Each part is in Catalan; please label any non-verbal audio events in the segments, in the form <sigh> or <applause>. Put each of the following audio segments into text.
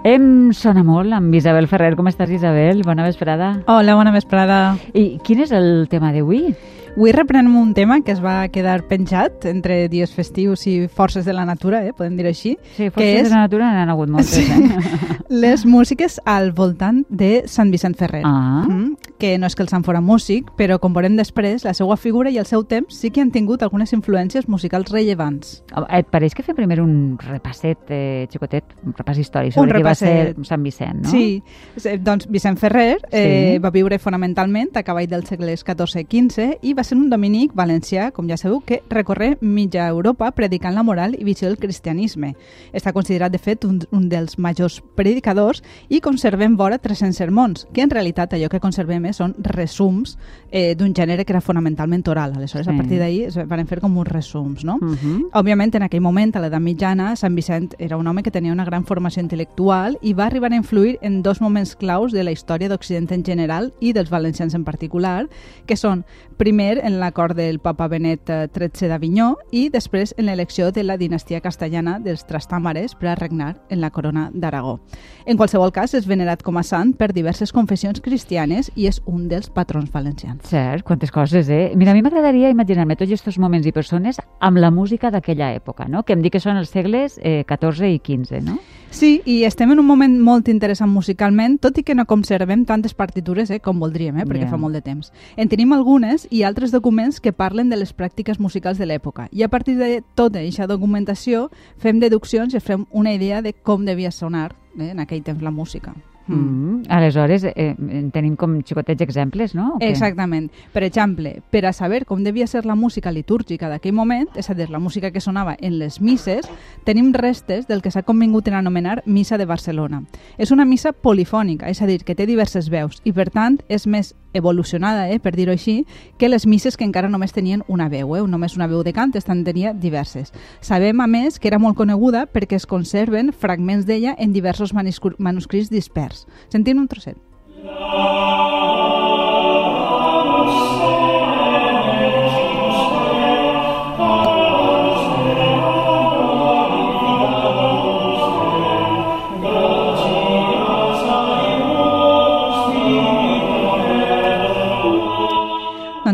Em sona molt amb Isabel Ferrer. Com estàs, Isabel? Bona vesprada. Hola, bona vesprada. I quin és el tema d'avui? Avui reprenem un tema que es va quedar penjat entre dies festius i forces de la natura, eh, podem dir així. Sí, forces és... de la natura n'han hagut moltes, sí. eh? <laughs> Les músiques al voltant de Sant Vicent Ferrer. Ah. Mm, que no és que el Sant fora músic, però com veurem després, la seva figura i el seu temps sí que han tingut algunes influències musicals rellevants. Et pareix que fem primer un repasset eh, xicotet, un repàs històric sobre qui va ser Sant Vicent, no? Sí, Eh, doncs Vicent Ferrer eh, Sí. va viure fonamentalment a cavall dels segles XIV i XV i va ser un dominic valencià, com ja sabeu, que recorre mitja Europa predicant la moral i visió del cristianisme. Està considerat, de fet, un, un dels majors predicadors i conservem vora 300 sermons, que en realitat allò que conservem eh, són resums eh, d'un gènere que era fonamentalment oral. Aleshores, Sí. a partir d'ahir es van fer com uns resums, no? Uh -huh. Òbviament, en aquell moment, a l'edat mitjana, Sant Vicent era un home que tenia una gran formació intel·lectual i va arribar a influir en dos moments claus de la història d'Occident en general i dels valencians en particular, que són, primer, en l'acord del papa Benet eh, XIII d'Avinyó i després en l'elecció de la dinastia castellana dels Trastàmares per a regnar en la corona d'Aragó. En qualsevol cas, és venerat com a sant per diverses confessions cristianes i és un dels patrons valencians. Cert, quantes coses, eh? Mira, a mi m'agradaria imaginar-me tots aquests moments i persones amb la música d'aquella època, no? Que em dic que són els segles eh, 14 i 15, no? Sí, i estem en un moment molt interessant musicalment, tot i que no conservem tantes partitures eh, com voldríem, eh, perquè Ja. fa molt de temps. En tenim algunes i altres documents que parlen de les pràctiques musicals de l'època. I a partir de tota aquesta documentació fem deduccions i fem una idea de com devia sonar eh, en aquell temps la música. Mm. Aleshores, eh, en tenim com xicotets exemples, no? Exactament. Per exemple, per a saber com devia ser la música litúrgica d'aquell moment, és a dir, la música que sonava en les misses, tenim restes del que s'ha convingut en anomenar Missa de Barcelona. És una missa polifònica, és a dir, que té diverses veus i, per tant, és més evolucionada, eh, per dir-ho així, que les misses que encara només tenien una veu, eh, només una veu de cant, estan tenia diverses. Sabem, a més, que era molt coneguda perquè es conserven fragments d'ella en diversos manuscri- manuscrits dispers. Sentim un trosset.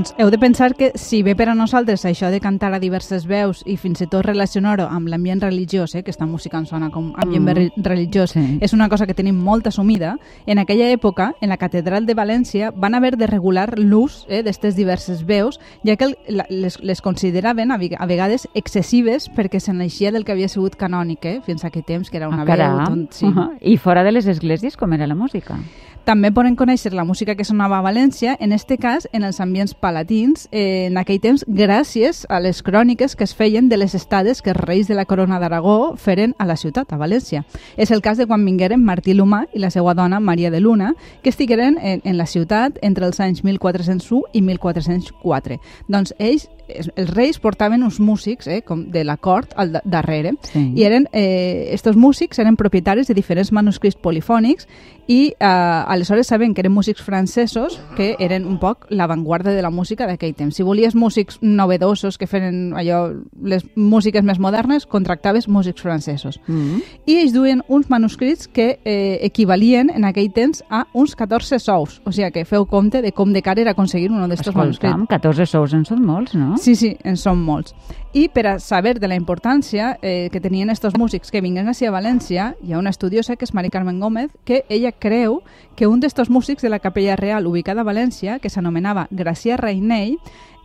Doncs heu de pensar que si bé per a nosaltres això de cantar a diverses veus i fins i tot relacionar-ho amb l'ambient religiós, eh, que esta música ens sona com ambient Mm. religiós, Sí. és una cosa que tenim molt assumida, en aquella època, en la catedral de València, van haver de regular l'ús eh, d'aquestes diverses veus, ja que les, les consideraven a, veg- a vegades excessives perquè se n'eixia del que havia sigut canònic, eh, fins a aquell temps, que era una Ah, veu... Doncs, sí. Uh -huh. I fora de les esglésies, com era la música? També poden conèixer la música que sonava a València, en este cas en els ambients palatins, eh, en aquell temps gràcies a les cròniques que es feien de les estades que els reis de la corona d'Aragó feren a la ciutat, a València. És el cas de quan vingueren Martí Lumà i la seva dona Maria de Luna, que estigueren en, en la ciutat entre els anys 1401 i 1404. Doncs ells, els reis portaven uns músics eh, com de la cort al da- darrere, Sí. i eren, eh, estos músics eren propietaris de diferents manuscrits polifònics i eh, aleshores saben que eren músics francesos que eren un poc l'avantguarda de la música d'aquell temps. Si volies músics novedosos que feren allò, les músiques més modernes, contractaves músics francesos. Mm. I ells duien uns manuscrits que eh, equivalien en aquell temps a uns 14 sous. O sigui que feu compte de com de car era aconseguir un d'estos manuscrits. Escolta'm, 14 sous en són molts, no? Sí, sí, en són molts. I per a saber de la importància eh, que tenien estos músics que vinguen a València, hi ha una estudiosa que és Mari Carmen Gómez, que ella creu que un d'estos músics de la Capella Real ubicada a València, que s'anomenava Gracià Reinell,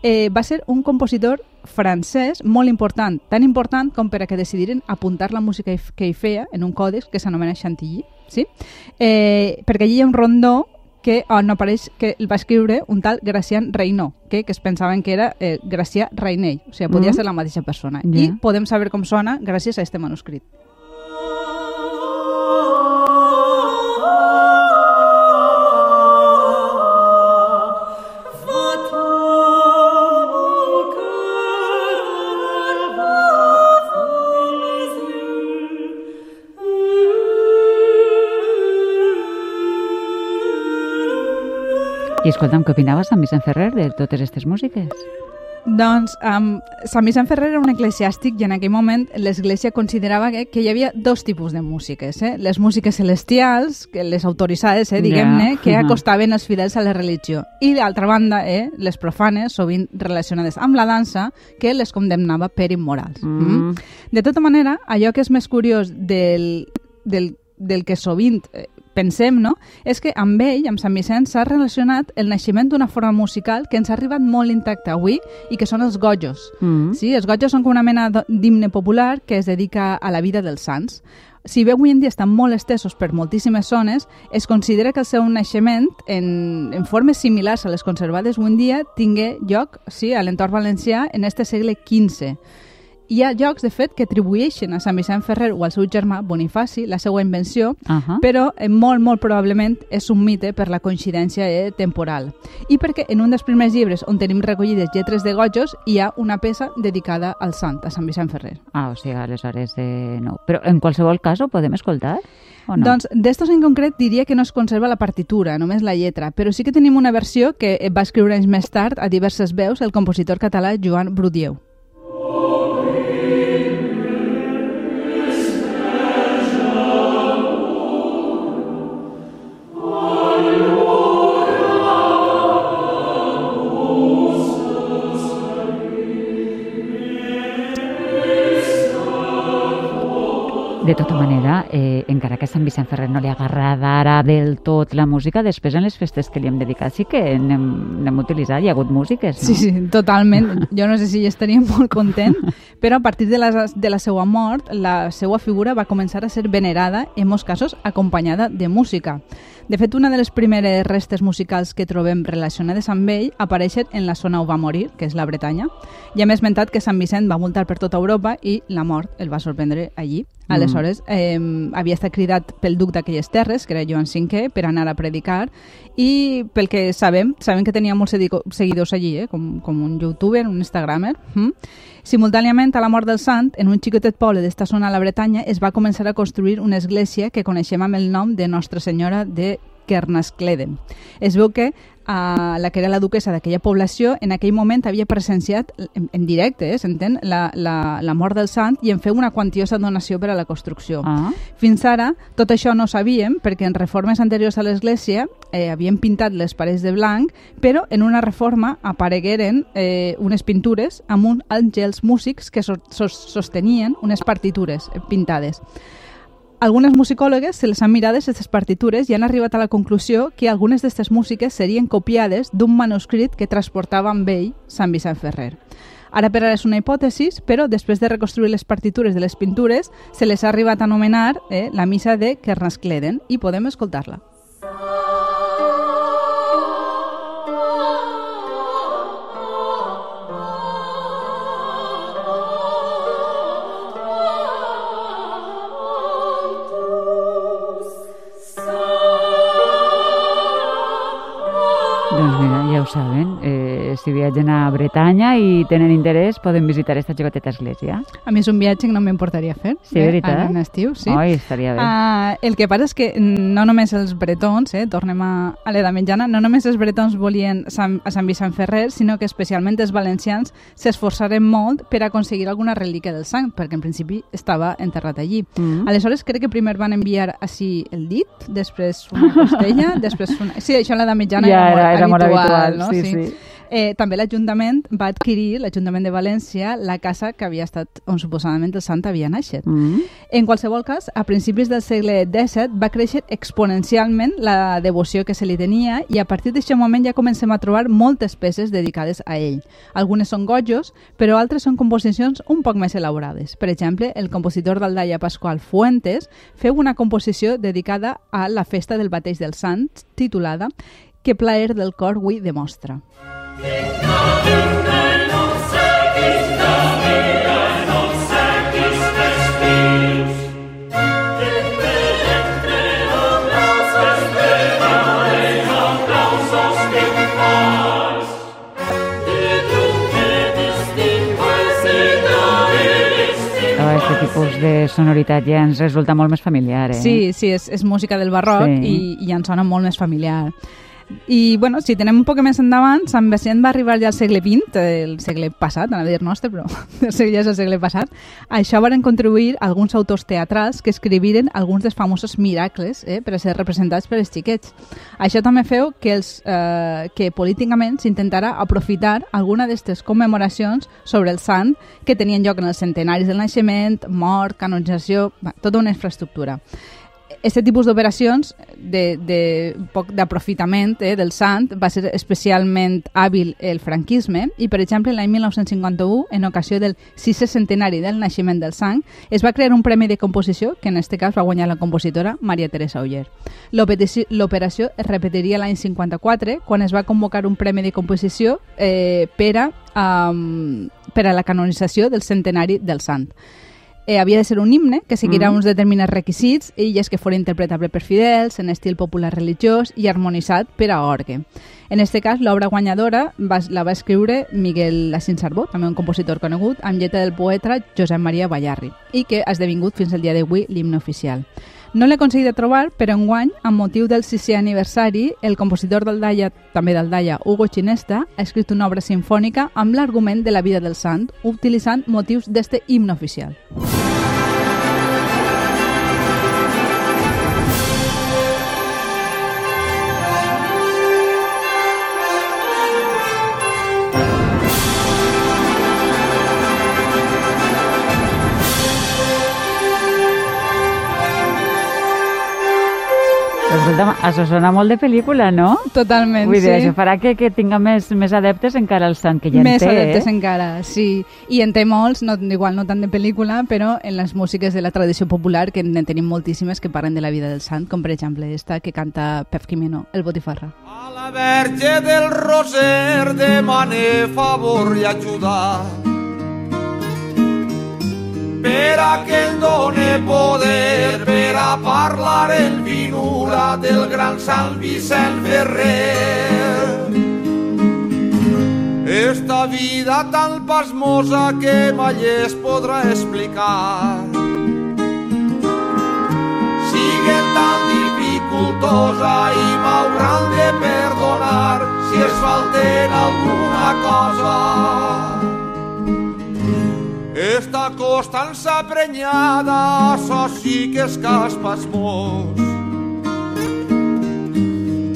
eh, va ser un compositor francès molt important, tan important com per a que decidiren apuntar la música que hi feia en un còdex que s'anomena Chantilly, sí? eh, perquè allí hi ha un rondó que on apareix que el va escriure un tal Gracián Reynó, que, que es pensaven que era eh, Gracià Reinell, o sigui, podia Mm. ser la mateixa persona. Ja. I podem saber com sona gràcies a este manuscrit. I escolta'm, què opinaves Sant Vicent Ferrer de totes aquestes músiques? Doncs um, Sant Vicent Ferrer era un eclesiàstic i en aquell moment l'Església considerava que, que hi havia dos tipus de músiques. Eh? Les músiques celestials, que les autoritzades, eh, diguem-ne, <laughs> Ja. que acostaven els fidels a la religió. I d'altra banda, eh, les profanes, sovint relacionades amb la dansa, que les condemnava per immorals. Mm. De tota manera, allò que és més curiós del, del, del que sovint eh, pensem, no? és que amb ell, amb Sant Vicent, s'ha relacionat el naixement d'una forma musical que ens ha arribat molt intacta avui i que són els gojos. Mm. Sí, els gojos són com una mena d'himne popular que es dedica a la vida dels sants. Si bé avui en dia estan molt estesos per moltíssimes zones, es considera que el seu naixement, en, en formes similars a les conservades avui en dia, tingué lloc sí, a l'entorn valencià en este segle XV. Hi ha llocs, de fet, que atribueixen a Sant Vicent Ferrer o al seu germà Bonifaci la seva invenció, Ahà. però eh, molt, molt probablement és un mite per la coincidència eh, temporal. I perquè en un dels primers llibres on tenim recollides lletres de gojos hi ha una peça dedicada al sant, a Sant Vicent Ferrer. Ah, o sigui, aleshores eh, no. Però en qualsevol cas ho podem escoltar? O no? Doncs d'estos en concret diria que no es conserva la partitura, només la lletra, però sí que tenim una versió que eh, va escriure anys més tard a diverses veus el compositor català Joan Brudieu. De tota manera, eh, encara que a Sant Vicent Ferrer no li agradarà del tot la música, després en les festes que li hem dedicat sí que n'hem utilitzat, hi ha hagut músiques, no? Sí, sí, totalment. Jo no sé si ell estaria <laughs> molt content, però a partir de la, de la seva mort, la seva figura va començar a ser venerada, en molts casos acompanyada de música. De fet, una de les primeres restes musicals que trobem relacionades amb ell apareixen en la zona on va morir, que és la Bretanya. Ja m'he esmentat que Sant Vicent va voltar per tota Europa i la mort el va sorprendre allí. Mm. Aleshores, eh, havia estat cridat pel duc d'aquelles terres, que era Joan V, per anar a predicar, i pel que sabem, sabem que tenia molts seguidors allí, eh, com, com un youtuber, un instagramer. Mm? Simultàniament a la mort del sant, en un xicotet poble d'esta zona a la Bretanya, es va començar a construir una església que coneixem amb el nom de Nostra Senyora de Kernaskleden. Es veu que a la que era la duquesa d'aquella població en aquell moment havia presenciat en, en directe, eh, s'entén, la, la, la mort del sant i en feu una quantiosa donació per a la construcció. Ah, Fins ara, tot això no ho sabíem perquè en reformes anteriors a l'església eh, havien pintat les parets de blanc, però en una reforma aparegueren eh, unes pintures amb uns àngels músics que so sos sostenien unes partitures eh, pintades. Algunes musicòlogues se les han mirades aquestes partitures i han arribat a la conclusió que algunes d'aquestes músiques serien copiades d'un manuscrit que transportava amb ell Sant Vicent Ferrer. Ara per ara és una hipòtesi, però després de reconstruir les partitures de les pintures se les ha arribat a anomenar eh, la missa de Kernaskleden i podem escoltar-la. Saben. Eh, si viatgen a Bretanya i tenen interès, poden visitar esta xicoteta església. A mi és un viatge que no m'importaria fer. Sí, veritat? Ara en estiu, sí. Oi, estaria bé. Uh, el que passa és que no només els bretons, eh, tornem a, a l'edat mitjana, no només els bretons volien Sant, a Sant Vicent Ferrer, sinó que especialment els valencians s'esforçaren molt per aconseguir alguna relíquia del sant, perquè en principi estava enterrat allí. Mm. Aleshores crec que primer van enviar així el dit, després una costella, <laughs> després una... Sí, això en l'edat mitjana ja era, era, era molt habitual, no? sí, sí. Eh, també l'Ajuntament va adquirir, l'Ajuntament de València, la casa que havia estat on suposadament el sant havia naixet. Mm. En qualsevol cas, a principis del segle XVII va créixer exponencialment la devoció que se li tenia i a partir d'aquest moment ja comencem a trobar moltes peces dedicades a ell. Algunes són gojos, però altres són composicions un poc més elaborades. Per exemple, el compositor d'Aldaia Pasqual Fuentes feu una composició dedicada a la festa del bateig del sant, titulada Que plaer del cor avui demostra. Ah, tipus de sonoritat ja ens resulta molt més familiar, eh? Sí, sí, és, és música del barroc Sí. i, i ens sona molt més familiar. I, bueno, si tenem un poc més endavant, Sant Vicent va arribar ja al segle XX, el segle passat, a dir nostre, però <laughs> el segle ja és el segle passat. A això van contribuir alguns autors teatrals que escriviren alguns dels famosos miracles eh, per a ser representats per els xiquets. Això també feu que, els, eh, que políticament s'intentara aprofitar alguna d'aquestes commemoracions sobre el sant que tenien lloc en els centenaris del naixement, mort, canonització, tota una infraestructura aquest tipus d'operacions de, de poc d'aprofitament eh, del sant va ser especialment hàbil el franquisme i, per exemple, l'any 1951, en ocasió del sisè centenari del naixement del sant, es va crear un premi de composició que en aquest cas va guanyar la compositora Maria Teresa Oller. L'operació es repetiria l'any 54 quan es va convocar un premi de composició eh, per, a, um, per a la canonització del centenari del sant eh, havia de ser un himne que seguirà mm -hmm. uns determinats requisits i és que fos interpretable per fidels, en estil popular religiós i harmonitzat per a orgue. En aquest cas, l'obra guanyadora va, la va escriure Miguel Lacín Sarbó, també un compositor conegut, amb lletra del poeta Josep Maria Ballarri, i que ha esdevingut fins al dia d'avui l'himne oficial. No l'he aconseguit trobar, però enguany, amb motiu del sisè aniversari, el compositor del Daya, també del Daya, Hugo Chinesta, ha escrit una obra sinfònica amb l'argument de la vida del sant, utilitzant motius d'este himne oficial. Això sona molt de pel·lícula, no? Totalment, Vull dir, sí. això farà que, que tinga més, més adeptes encara el sant, que ja més en té, adeptes eh? encara, sí. I en té molts, no, igual no tant de pel·lícula, però en les músiques de la tradició popular, que en tenim moltíssimes que parlen de la vida del sant, com per exemple esta que canta Pep Quimeno, el Botifarra. A la Verge del Roser demane favor i ajudar per a que em done poder per a parlar en vinura del gran Sant Vicent Ferrer. Esta vida tan pasmosa que mai es podrà explicar siguen tan dificultosa i m'hauran de perdonar si es falten alguna cosa. Esta costança prenyada, això sí que és caspasmós.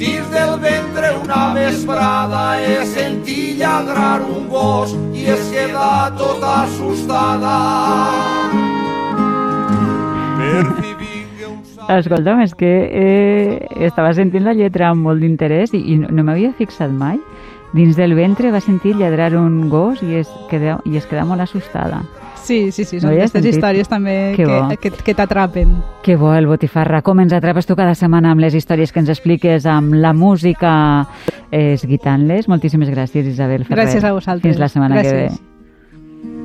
Dins del ventre una vesprada he sentit lladrar un gos i es queda tota assustada. Per fi un. Escolta'm, és que eh, estava sentint la lletra amb molt d'interès i, i no, no m'havia fixat mai dins del ventre va sentir lladrar un gos i es quedà, i es quedà molt assustada. Sí, sí, sí, són no aquestes sentit? històries també que, que, que, t'atrapen. Que bo el Botifarra, com ens atrapes tu cada setmana amb les històries que ens expliques, amb la música esguitant-les. Moltíssimes gràcies, Isabel Ferrer. Gràcies a vosaltres. Fins la setmana gràcies. que ve.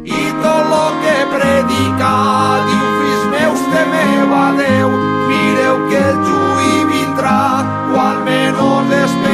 I tot lo que predica, diu fills meus, temeu a Déu, mireu que el juí vindrà quan menys l'espera.